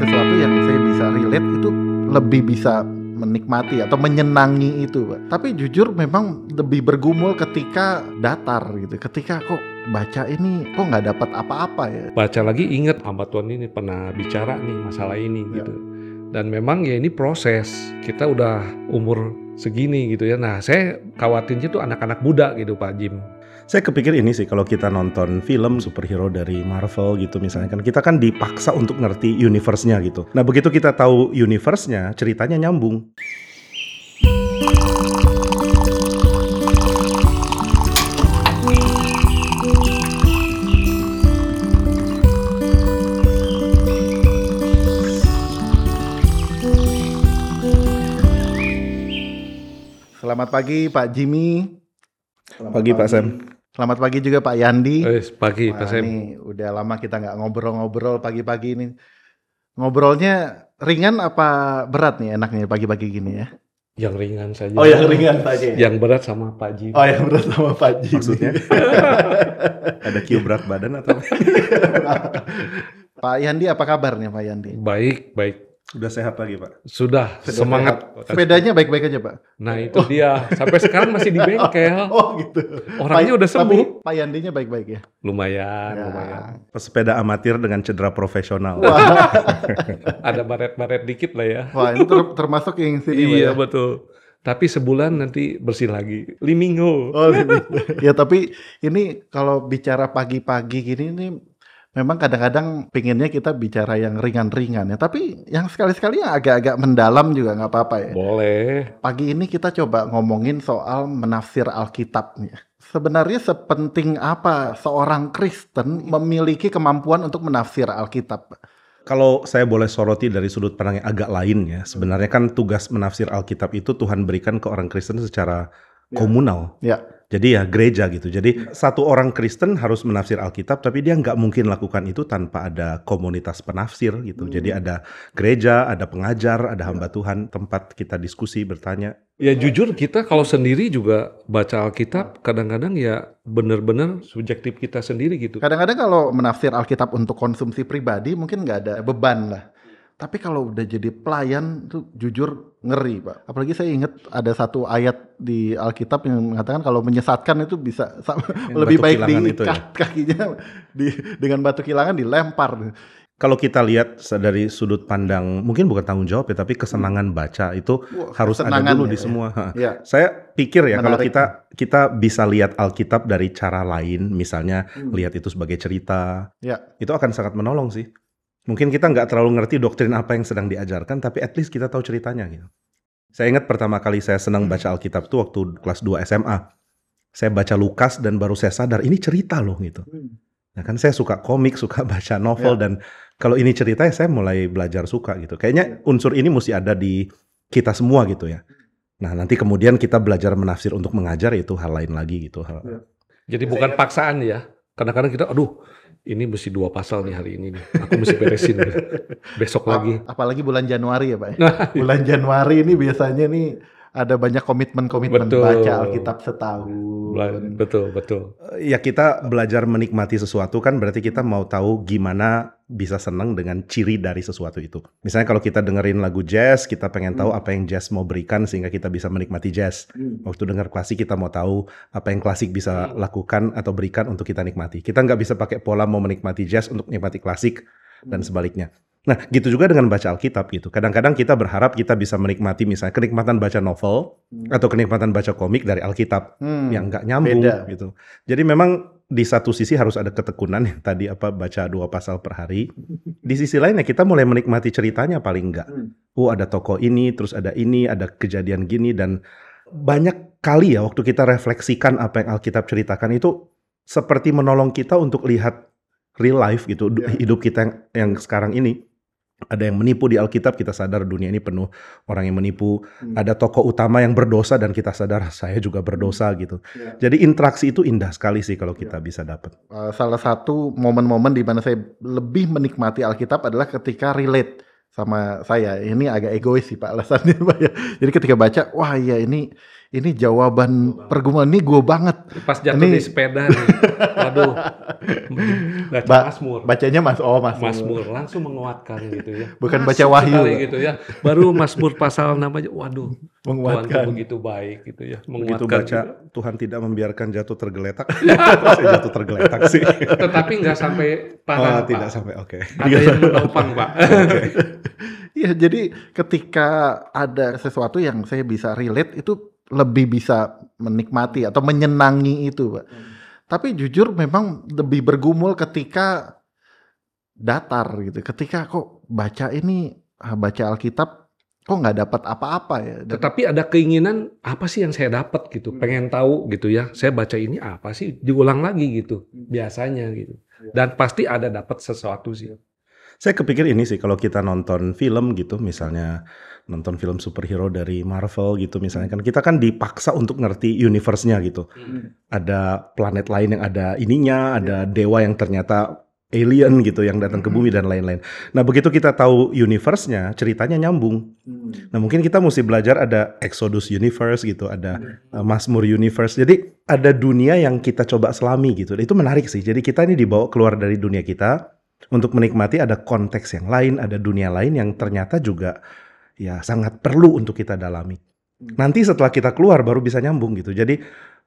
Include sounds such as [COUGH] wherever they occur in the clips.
sesuatu yang saya bisa relate itu lebih bisa menikmati atau menyenangi itu, Pak. Tapi jujur memang lebih bergumul ketika datar gitu. Ketika kok baca ini kok nggak dapat apa-apa ya. Baca lagi inget hamba Tuhan ini pernah bicara nih masalah ini Ya. gitu. Dan memang ya ini proses. Kita udah umur segini gitu ya. Nah, saya khawatirnya tuh anak-anak muda gitu Pak Jim. Saya kepikir ini sih kalau kita nonton film superhero dari Marvel gitu misalnya kan kita kan dipaksa untuk ngerti universe-nya gitu. Nah begitu kita tahu universe-nya ceritanya nyambung. Selamat pagi Pak Jimmy. Selamat Pagi Pak Sam. Selamat pagi juga Pak Yandi. Eh, pagi Pak Sam. ini udah lama kita nggak ngobrol-ngobrol pagi-pagi ini. Ngobrolnya ringan apa berat nih enaknya pagi-pagi gini ya? Yang ringan saja. Oh yang ringan saja. Yang berat sama Pak Jim. Oh yang berat sama Pak Jimmy. Maksudnya [LAUGHS] ada Q berat badan atau [LAUGHS] Pak Yandi apa kabarnya Pak Yandi? Baik, baik. Udah sehat lagi Pak? Sudah, Sudah semangat. Sepedanya baik-baik aja Pak. Nah, itu dia. Sampai sekarang masih di [LAUGHS] bengkel. Oh gitu. Orangnya Pak- udah sembuh. Tapi Pak Yandinya baik-baik ya. Lumayan, Ya. lumayan. Pesepeda amatir dengan cedera profesional. Wah, [LAUGHS] Ada baret-baret dikit lah ya. wah ini ter- termasuk yang sini Iya ya. betul. Tapi sebulan nanti bersih lagi. Limingo. Oh, ini. ya tapi ini kalau bicara pagi-pagi gini nih memang kadang-kadang pinginnya kita bicara yang ringan-ringan ya. Tapi yang sekali-sekali yang agak-agak mendalam juga nggak apa-apa ya. Boleh. Pagi ini kita coba ngomongin soal menafsir Alkitab nih. Sebenarnya sepenting apa seorang Kristen memiliki kemampuan untuk menafsir Alkitab? Kalau saya boleh soroti dari sudut pandang yang agak lain ya, sebenarnya kan tugas menafsir Alkitab itu Tuhan berikan ke orang Kristen secara Ya. komunal. Ya. Jadi ya gereja gitu. Jadi satu orang Kristen harus menafsir Alkitab, tapi dia nggak mungkin lakukan itu tanpa ada komunitas penafsir gitu. Hmm. Jadi ada gereja, ada pengajar, ada hamba Tuhan, tempat kita diskusi, bertanya. Ya jujur kita kalau sendiri juga baca Alkitab kadang-kadang ya benar-benar subjektif kita sendiri gitu. Kadang-kadang kalau menafsir Alkitab untuk konsumsi pribadi mungkin nggak ada beban lah. Tapi kalau udah jadi pelayan tuh jujur ngeri pak. Apalagi saya ingat ada satu ayat di Alkitab yang mengatakan kalau menyesatkan itu bisa [LAUGHS] sa- Yang lebih baik kilangan itu diikat kakinya di, dengan batu kilangan dilempar. Kalau kita lihat dari sudut pandang, mungkin bukan tanggung jawab ya, tapi kesenangan baca itu Wah, harus ada dulu ya, di ya. semua. Ha. [LAUGHS] Ya, Saya pikir ya kalau Menarik. kita kita bisa lihat Alkitab dari cara lain, misalnya Hmm. lihat itu sebagai cerita, Ya. itu akan sangat menolong sih. Mungkin kita nggak terlalu ngerti doktrin apa yang sedang diajarkan, tapi at least kita tahu ceritanya gitu. Saya ingat pertama kali saya senang baca Alkitab tuh waktu kelas 2 SMA. Saya baca Lukas dan baru saya sadar ini cerita loh gitu. Nah kan saya suka komik, suka [LAUGHS] baca novel Ya. dan kalau ini cerita ya saya mulai belajar suka gitu. Kayaknya unsur ini mesti ada di kita semua gitu ya. Nah nanti kemudian kita belajar menafsir untuk mengajar itu hal lain lagi gitu. Hal- Ya. Jadi bukan paksaan ya. Kadang-kadang kita aduh ini mesti dua pasal nih hari ini nih. Aku mesti beresin. [LAUGHS] Besok lagi. Ap- Apalagi bulan Januari ya pak. ya. Nah, Bulan Januari ini biasanya nih ada banyak komitmen-komitmen baca Alkitab setahun. betul betul. Ya kita belajar menikmati sesuatu kan berarti kita mau tahu gimana bisa senang dengan ciri dari sesuatu itu. Misalnya kalau kita dengerin lagu jazz, kita pengen tahu Hmm. apa yang jazz mau berikan sehingga kita bisa menikmati jazz. Hmm. Waktu dengar klasik kita mau tahu apa yang klasik bisa lakukan atau berikan untuk kita nikmati. Kita nggak bisa pakai pola mau menikmati jazz untuk menikmati klasik dan sebaliknya. Nah, gitu juga dengan baca Alkitab gitu. Kadang-kadang kita berharap kita bisa menikmati misalnya kenikmatan baca novel atau kenikmatan baca komik dari Alkitab Hmm. yang nggak nyambung Beda. gitu. Jadi memang di satu sisi harus ada ketekunan yang tadi apa baca dua pasal per hari. Di sisi lainnya kita mulai menikmati ceritanya paling enggak. Hmm. Oh ada tokoh ini, terus ada ini, ada kejadian gini dan banyak kali ya waktu kita refleksikan apa yang Alkitab ceritakan itu seperti menolong kita untuk lihat real life gitu Ya. hidup kita yang, yang sekarang ini. Ada yang menipu di Alkitab, kita sadar dunia ini penuh orang yang menipu. Hmm. Ada tokoh utama yang berdosa dan kita sadar [LAUGHS] saya juga berdosa gitu. Ya. Jadi interaksi itu indah sekali sih kalau kita bisa dapat. Uh, salah satu momen-momen di mana saya lebih menikmati Alkitab adalah ketika relate sama saya. Ini agak egois sih Pak alasannya Pak ya. Jadi ketika baca, wah iya ini ini jawaban pergumulan ini gue banget. Pas jatuh Ini- di sepeda nih. Waduh. Baca Ba- Mazmur. Bacanya Mas oh Mas. Mazmur langsung menguatkan gitu ya. Bukan Masuk baca Wahyu. gitu ya. Baru Mazmur pasal namanya waduh. Tuhan Menguatkan. tuh begitu baik gitu ya. Begitu Menguatkan baca juga. Tuhan tidak membiarkan jatuh tergeletak. [LAUGHS] Saya jatuh tergeletak sih. Tetapi nggak sampai Oh, parah. tidak Pak. sampai oke. Ada yang menopang Pak. [LAUGHS] Iya, jadi ketika ada sesuatu yang saya bisa relate itu lebih bisa menikmati atau menyenangi itu, Pak. Tapi jujur memang lebih bergumul ketika datar gitu. Ketika kok baca ini ah, baca Alkitab kok nggak dapat apa-apa ya. Dan- Tetapi ada keinginan apa sih yang saya dapat gitu, pengen tahu gitu ya. Saya baca ini apa sih, diulang lagi gitu, biasanya gitu. Dan pasti ada dapat sesuatu sih. Saya kepikir ini sih kalau kita nonton film gitu, misalnya nonton film superhero dari Marvel gitu, misalnya kan kita kan dipaksa untuk ngerti universe-nya gitu. Ada planet lain yang ada ininya, ada dewa yang ternyata alien gitu yang datang ke bumi dan lain-lain. Nah begitu kita tahu universe-nya, ceritanya nyambung. Nah mungkin kita mesti belajar ada Exodus Universe gitu, ada uh, Mazmur Universe. Jadi ada dunia yang kita coba selami gitu. Itu menarik sih. Jadi kita ini dibawa keluar dari dunia kita untuk menikmati ada konteks yang lain, ada dunia lain yang ternyata juga ya sangat perlu untuk kita dalami. Nanti setelah kita keluar baru bisa nyambung gitu. Jadi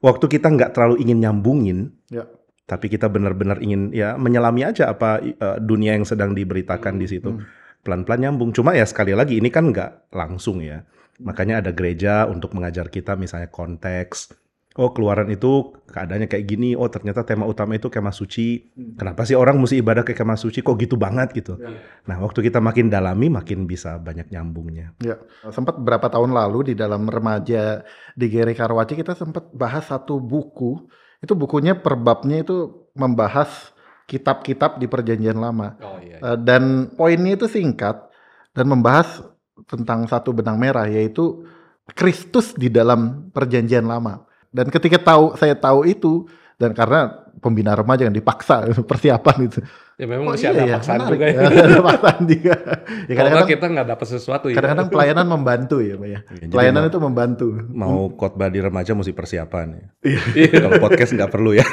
waktu kita nggak terlalu ingin nyambungin, Ya. tapi kita benar-benar ingin ya menyelami aja apa uh, dunia yang sedang diberitakan di situ Hmm. pelan-pelan nyambung. Cuma ya sekali lagi ini kan nggak langsung ya. Makanya ada gereja untuk mengajar kita misalnya konteks. Oh keluaran itu keadaannya kayak gini. Oh ternyata tema utama itu kemah suci. Kenapa sih orang mesti ibadah ke kemah suci? Kok gitu banget gitu. Nah waktu kita makin dalami makin bisa banyak nyambungnya. Ya, sempat berapa tahun lalu di dalam remaja di Gere Karwaci kita sempat bahas satu buku. Itu bukunya per babnya itu membahas kitab-kitab di Perjanjian Lama. Oh iya. Eh, dan poinnya itu singkat dan membahas tentang satu benang merah yaitu Kristus di dalam Perjanjian Lama. Dan ketika tahu saya tahu itu dan karena pembina remaja yang dipaksa [LAUGHS] persiapan itu. Ya memang Oh, masih iya ada ya, paksaan menarik. juga ya. [LAUGHS] ada paksaan juga. [LAUGHS] Ya, kadang-kadang kita nggak dapat sesuatu ya. kadang-kadang pelayanan membantu ya, Pak ya. jadi Pelayanan mau- itu membantu. Mau khotbah di remaja mesti persiapan ya. Iya. Kalau podcast nggak perlu ya.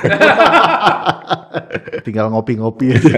tinggal ngopi-ngopi aja.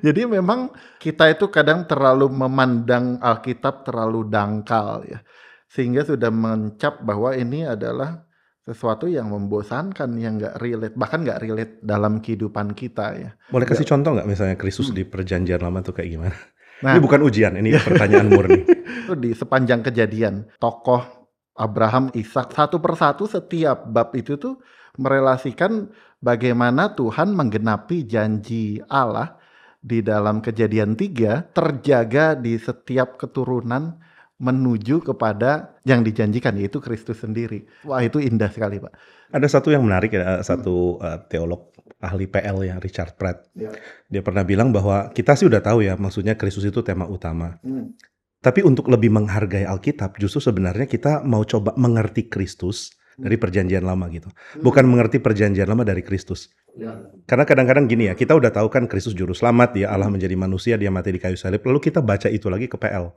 Jadi memang kita itu kadang terlalu memandang Alkitab terlalu dangkal ya. Sehingga sudah mencap bahwa ini adalah sesuatu yang membosankan, yang nggak relate, bahkan nggak relate dalam kehidupan kita ya. Boleh kasih contoh nggak misalnya Kristus di perjanjian lama tuh kayak gimana? Nah, Ini bukan ujian, ini [LAUGHS] pertanyaan murni. itu di sepanjang kejadian, tokoh Abraham, Ishak, satu persatu setiap bab itu tuh merelasikan bagaimana Tuhan menggenapi janji Allah di dalam kejadian tiga terjaga di setiap keturunan menuju kepada yang dijanjikan yaitu Kristus sendiri. Wah itu indah sekali Pak. Ada satu yang menarik ya, satu uh, teolog ahli PL ya, Richard Pratt. Ya. Dia pernah bilang bahwa kita sih udah tahu ya, maksudnya Kristus itu tema utama. Tapi untuk lebih menghargai Alkitab, justru sebenarnya kita mau coba mengerti Kristus dari perjanjian lama gitu. Bukan mengerti perjanjian lama dari Kristus. Karena kadang-kadang gini ya, kita udah tahu kan Kristus juru selamat, dia Allah menjadi manusia, dia mati di kayu salib. Lalu kita baca itu lagi ke PL.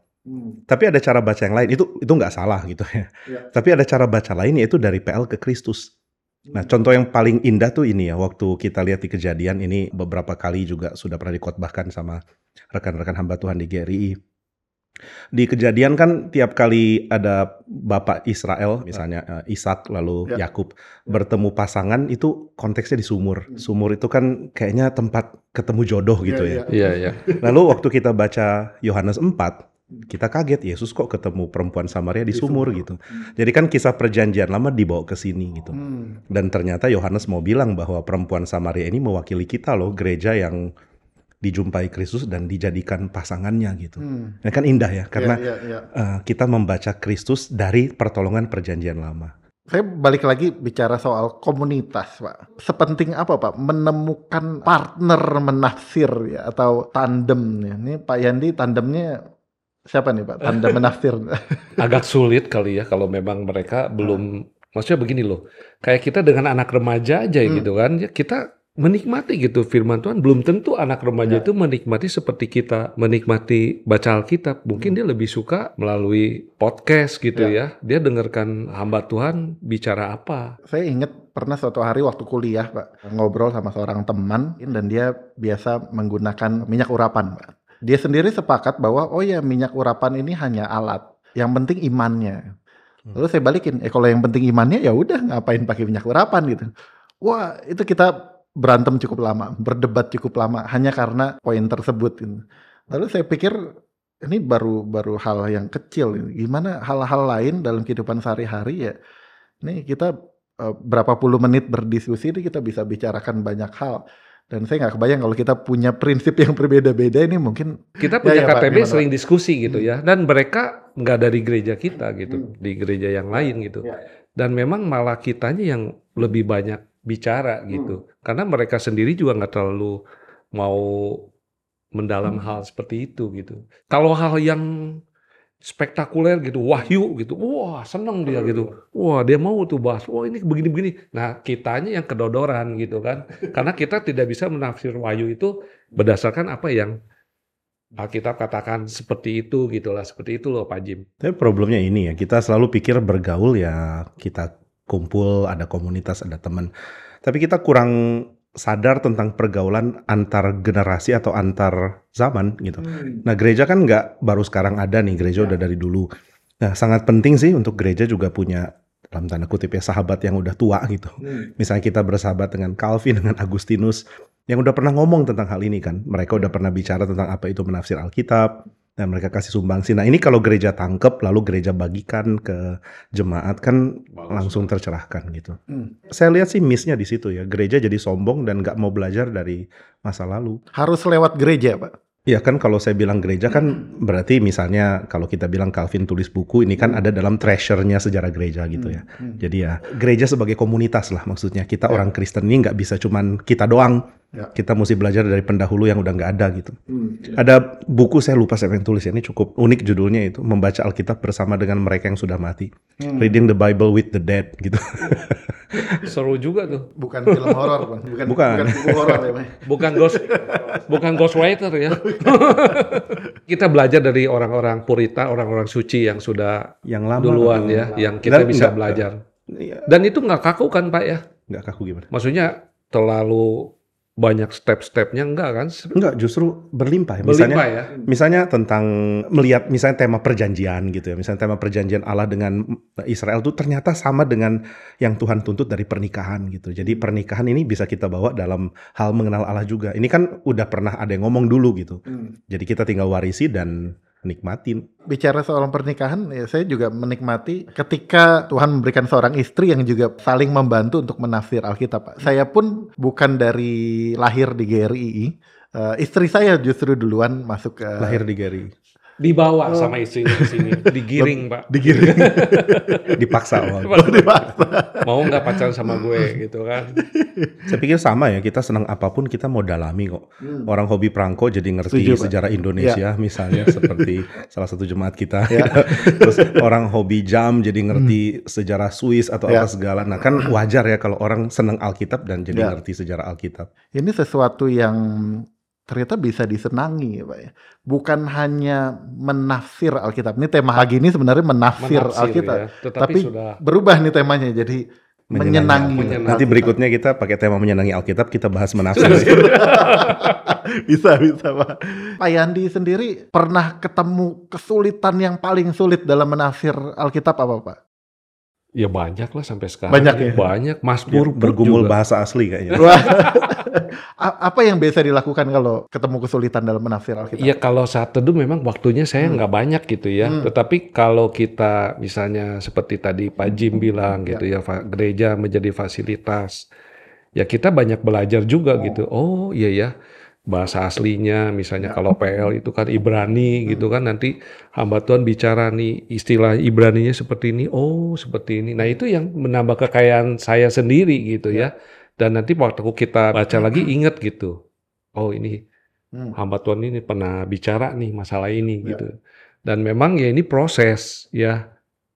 Tapi ada cara baca yang lain, itu itu nggak salah gitu ya. Ya. Tapi ada cara baca lain yaitu dari PL ke Kristus. Nah, contoh yang paling indah tuh ini ya, waktu kita lihat di kejadian ini beberapa kali juga sudah pernah dikotbahkan sama rekan-rekan hamba Tuhan di GRI. Di kejadian kan tiap kali ada bapak Israel, misalnya eh, Ishak lalu Ya. Yakub bertemu pasangan itu konteksnya di sumur. Sumur itu kan kayaknya tempat ketemu jodoh gitu ya. Iya, iya. Lalu waktu kita baca Yohanes 4, kita kaget Yesus kok ketemu perempuan Samaria di, Di sumur, sumur. gitu. Jadi kan kisah perjanjian lama dibawa ke sini gitu. Hmm. Dan ternyata Yohanes mau bilang bahwa perempuan Samaria ini mewakili kita loh, gereja yang dijumpai Kristus dan dijadikan pasangannya gitu. Hmm. Nah, kan indah ya karena Ya, ya, ya. eh, kita membaca Kristus dari pertolongan perjanjian lama. Saya balik lagi bicara soal komunitas, Pak. Sepenting apa, Pak? Menemukan partner menafsir ya atau tandem ya. Ini Pak Yandi tandemnya siapa nih, Pak? Tandem [LAUGHS] menafsir. Agak sulit kali ya kalau memang mereka belum maksudnya begini loh. Kayak kita dengan anak remaja aja Hmm. gitu kan. ya Kita menikmati gitu firman Tuhan. Belum tentu anak remaja Ya. itu menikmati seperti kita menikmati baca Alkitab. Mungkin dia lebih suka melalui podcast gitu ya. Dia dengarkan hamba Tuhan bicara apa. Saya ingat pernah suatu hari waktu kuliah, Pak, ngobrol sama seorang teman dan dia biasa menggunakan minyak urapan, Pak. Dia sendiri sepakat bahwa oh ya minyak urapan ini hanya alat. Yang penting imannya. Lalu saya balikin, eh kalau yang penting imannya ya udah ngapain pakai minyak urapan gitu. Wah, itu kita berantem cukup lama, berdebat cukup lama hanya karena poin tersebut. gitu. Lalu saya pikir ini baru baru hal yang kecil. Gimana hal-hal lain dalam kehidupan sehari-hari ya? Ini kita eh, berapa puluh menit berdiskusi ini kita bisa bicarakan banyak hal. Dan saya nggak kebayang kalau kita punya prinsip yang berbeda-beda ini mungkin Kita Ya, punya ya, Pak, KTB gimana, sering diskusi gitu ya. Dan mereka nggak dari gereja kita gitu, di gereja yang lain gitu. Ya. Dan memang malah kitanya yang lebih banyak bicara gitu. Karena mereka sendiri juga nggak terlalu mau mendalam hal seperti itu gitu. Kalau hal yang spektakuler gitu, wahyu gitu, wah seneng dia gitu, wah dia mau tuh bahas, wah ini begini-begini. Nah kitanya yang kedodoran gitu kan, [LAUGHS] karena kita tidak bisa menafsir wahyu itu berdasarkan apa yang Alkitab katakan seperti itu gitulah, seperti itu loh Pak Jim. Tapi problemnya ini ya, kita selalu pikir bergaul ya kita kumpul, ada komunitas, ada teman. Tapi kita kurang sadar tentang pergaulan antar generasi atau antar zaman gitu. Nah gereja kan nggak baru sekarang ada nih, gereja udah dari dulu. Nah sangat penting sih untuk gereja juga punya dalam tanda kutip ya sahabat yang udah tua gitu. Misalnya kita bersahabat dengan Calvin, [LAUGHS] dengan Agustinus, yang udah pernah ngomong tentang hal ini kan. Mereka udah pernah bicara tentang apa itu menafsir Alkitab, dan mereka kasih sumbangsi. Nah ini kalau gereja tangkep, lalu gereja bagikan ke jemaat kan langsung tercerahkan gitu. Hmm. Saya lihat sih missnya di situ ya. Gereja jadi sombong dan nggak mau belajar dari masa lalu. harus lewat gereja, Pak. Ya kan kalau saya bilang gereja kan berarti misalnya kalau kita bilang Calvin tulis buku ini kan ada dalam treasure-nya sejarah gereja gitu ya. Hmm. Jadi ya gereja sebagai komunitas lah maksudnya. Kita orang Kristen ini nggak bisa cuman kita doang. Ya. Kita mesti belajar dari pendahulu yang udah nggak ada gitu. Hmm. Ada buku saya lupa siapa yang tulis ya, ini cukup unik judulnya itu membaca Alkitab bersama dengan mereka yang sudah mati. Hmm. Reading the Bible with the dead gitu. [LAUGHS] Seru juga tuh. Bukan film horor, Bang. Bukan, Bukan. bukan buku horor ya, Pak. Bukan ghost, bukan ghostwriter ya. [LAUGHS] kita belajar dari orang-orang purita, orang-orang suci yang sudah yang lama duluan ya, yang kita Dan bisa enggak- belajar. Iya, Dan itu nggak kaku kan Pak ya? nggak kaku gimana? Maksudnya terlalu banyak step-stepnya enggak kan? Enggak, justru berlimpah. ya. Misalnya Berlimpah ya. Misalnya tentang melihat misalnya tema perjanjian gitu ya. Misalnya tema perjanjian Allah dengan Israel itu ternyata sama dengan yang Tuhan tuntut dari pernikahan gitu. Jadi pernikahan ini bisa kita bawa dalam hal mengenal Allah juga. Ini kan udah pernah ada yang ngomong dulu gitu. Hmm. Jadi kita tinggal warisi dan nikmatin. Bicara soal pernikahan, ya saya juga menikmati ketika Tuhan memberikan seorang istri yang juga saling membantu untuk menafsir Alkitab. Pak. Saya pun bukan dari lahir di GRII, eh, istri saya justru duluan masuk ke Lahir di Gary. Dibawa sama istrinya ke sini, [LAUGHS] digiring Pak. digiring [LAUGHS] Dipaksa awal. [LAUGHS] Mau nggak pacaran sama gue gitu kan? Saya pikir sama ya, kita senang apa pun kita mau dalami kok. Hmm. Orang hobi perangko jadi ngerti Setuju, Pak. sejarah Indonesia misalnya seperti salah satu jemaat kita. Ya. Terus orang hobi jam jadi ngerti sejarah Swiss atau Ya. apa segala. Nah kan wajar ya kalau orang senang Alkitab dan Ya. jadi ngerti sejarah Alkitab. Ini sesuatu yang ternyata bisa disenangi ya Pak ya. Bukan hanya menafsir Alkitab. Ini tema pagi ini sebenarnya menafsir, Menafsir Alkitab. ya. Tetapi Tapi sudah berubah nih temanya jadi menyenangi. Menyenangi. Nanti berikutnya kita pakai tema menyenangi Alkitab kita bahas menafsir. [LAUGHS] bisa bisa Pak. Pak Yandi sendiri pernah ketemu kesulitan yang paling sulit dalam menafsir Alkitab apa Pak? Ya banyak lah sampai sekarang. Banyak ya? Banyak. Biar Mazmur pun bergumul juga. bahasa asli kayaknya. [LAUGHS] [LAUGHS] Apa yang biasa dilakukan kalau ketemu kesulitan dalam menafsir Alkitab? Iya kalau saat teduh memang waktunya saya nggak banyak gitu ya. Hmm. Tetapi kalau kita misalnya seperti tadi Pak Jim bilang gitu ya, fa- gereja menjadi fasilitas. Ya kita banyak belajar juga gitu. Oh iya ya bahasa aslinya misalnya kalau PL itu kan Ibrani gitu kan nanti hamba Tuhan bicara nih istilah Ibraninya seperti ini oh seperti ini nah itu yang menambah kekayaan saya sendiri gitu ya dan nanti waktu kita baca lagi ingat gitu oh ini Hmm. hamba Tuhan ini pernah bicara nih masalah ini Ya. gitu. Dan memang ya ini proses ya.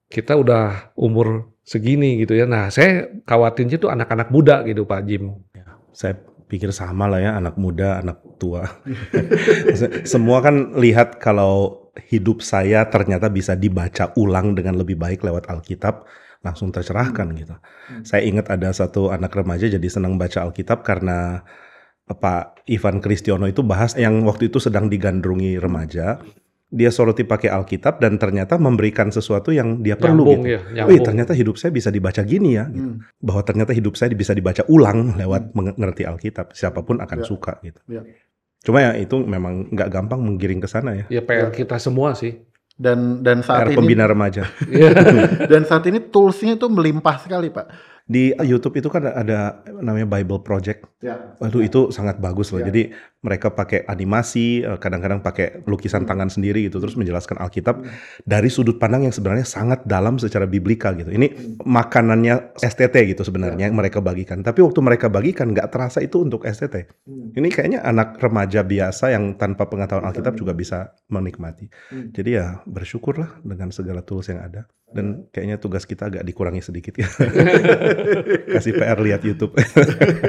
Kita udah umur segini gitu ya. Nah, saya khawatirnya tuh anak-anak muda gitu Pak Jim. Saya pikir sama lah ya anak muda, anak tua. [LAUGHS] Semua kan lihat kalau hidup saya ternyata bisa dibaca ulang dengan lebih baik lewat Alkitab, langsung tercerahkan gitu. Saya ingat ada satu anak remaja jadi senang baca Alkitab karena Pak Ivan Kristiono itu bahas yang waktu itu sedang digandrungi remaja. Dia soroti pakai Alkitab dan ternyata memberikan sesuatu yang dia perlu Nyambung gitu. ya, Wih, ternyata hidup saya bisa dibaca gini ya gitu. Hmm. Bahwa ternyata hidup saya bisa dibaca ulang lewat mengerti Alkitab. Siapa pun akan Ya. suka gitu. Ya. Cuma ya itu memang nggak gampang menggiring ke sana ya. Ya PR kita semua sih. Dan dan saat PR ini pembina remaja. Iya. [LAUGHS] dan saat ini toolsnya itu melimpah sekali pak. Di YouTube itu kan ada namanya Bible Project. Ya. Waduh itu sangat bagus loh. Ya. Jadi mereka pakai animasi, eh, kadang-kadang pakai lukisan tangan sendiri gitu, terus menjelaskan Alkitab dari sudut pandang yang sebenarnya sangat dalam secara biblika gitu. Ini makanannya STT gitu sebenarnya yang mereka bagikan. Tapi waktu mereka bagikan nggak terasa itu untuk STT. Ini kayaknya anak remaja biasa yang tanpa pengetahuan Alkitab juga bisa menikmati. Hmm. Jadi ya bersyukurlah dengan segala tools yang ada. Dan kayaknya tugas kita agak dikurangi sedikit ya. [LAUGHS] Kasih PR lihat YouTube.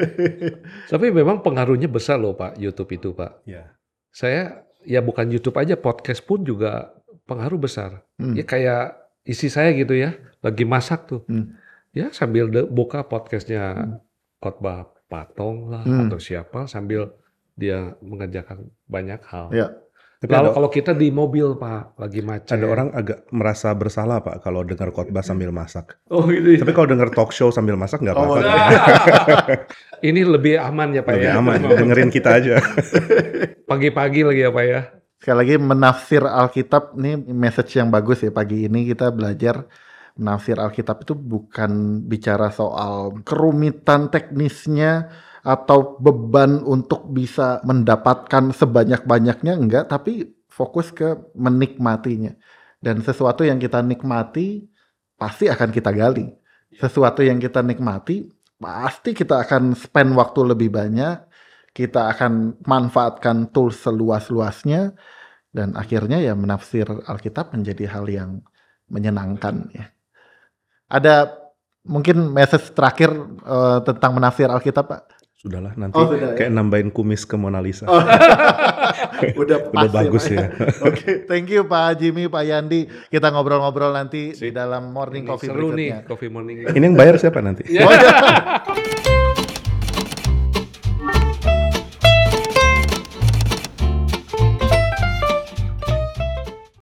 [LAUGHS] Tapi memang pengaruhnya besar loh Pak YouTube itu Pak. ya. Saya ya bukan YouTube aja podcast pun juga pengaruh besar. Hmm. Ya kayak isi saya gitu ya, lagi masak tuh. Hmm. Ya sambil de- buka podcastnya khotbah Patong lah Hmm. atau siapa sambil dia mengerjakan banyak hal. Ya. Tapi ada, kalau kita di mobil Pak, lagi macet. ada orang agak merasa bersalah Pak kalau dengar khotbah sambil masak. Oh gitu. ya. Tapi kalau dengar talk show sambil masak nggak Oh, apa-apa. [LAUGHS] Ini lebih aman ya Pak Lebih ya. aman. Dengerin kita aja. [LAUGHS] Pagi-pagi lagi ya Pak ya. Sekali lagi menafsir Alkitab nih message yang bagus ya pagi ini kita belajar menafsir Alkitab itu bukan bicara soal kerumitan teknisnya atau beban untuk bisa mendapatkan sebanyak-banyaknya? Enggak tapi fokus ke menikmatinya. Dan sesuatu yang kita nikmati pasti akan kita gali. Sesuatu yang kita nikmati pasti kita akan spend waktu lebih banyak. Kita akan manfaatkan tools seluas-luasnya. Dan akhirnya ya menafsir Alkitab menjadi hal yang menyenangkan ya. Ada mungkin message terakhir eh, tentang menafsir Alkitab Pak? Sudahlah nanti Oh, sudah, ya? kayak nambahin kumis ke Mona Lisa. [LAUGHS] Udah pas Udah bagus Pak, ya. Oke, thank you Pak Jimmy, Pak Yandi. Kita ngobrol-ngobrol nanti di dalam morning Ini coffee seru berikutnya. nih coffee morning. Ini yang bayar siapa nanti? Oh, iya. [LAUGHS]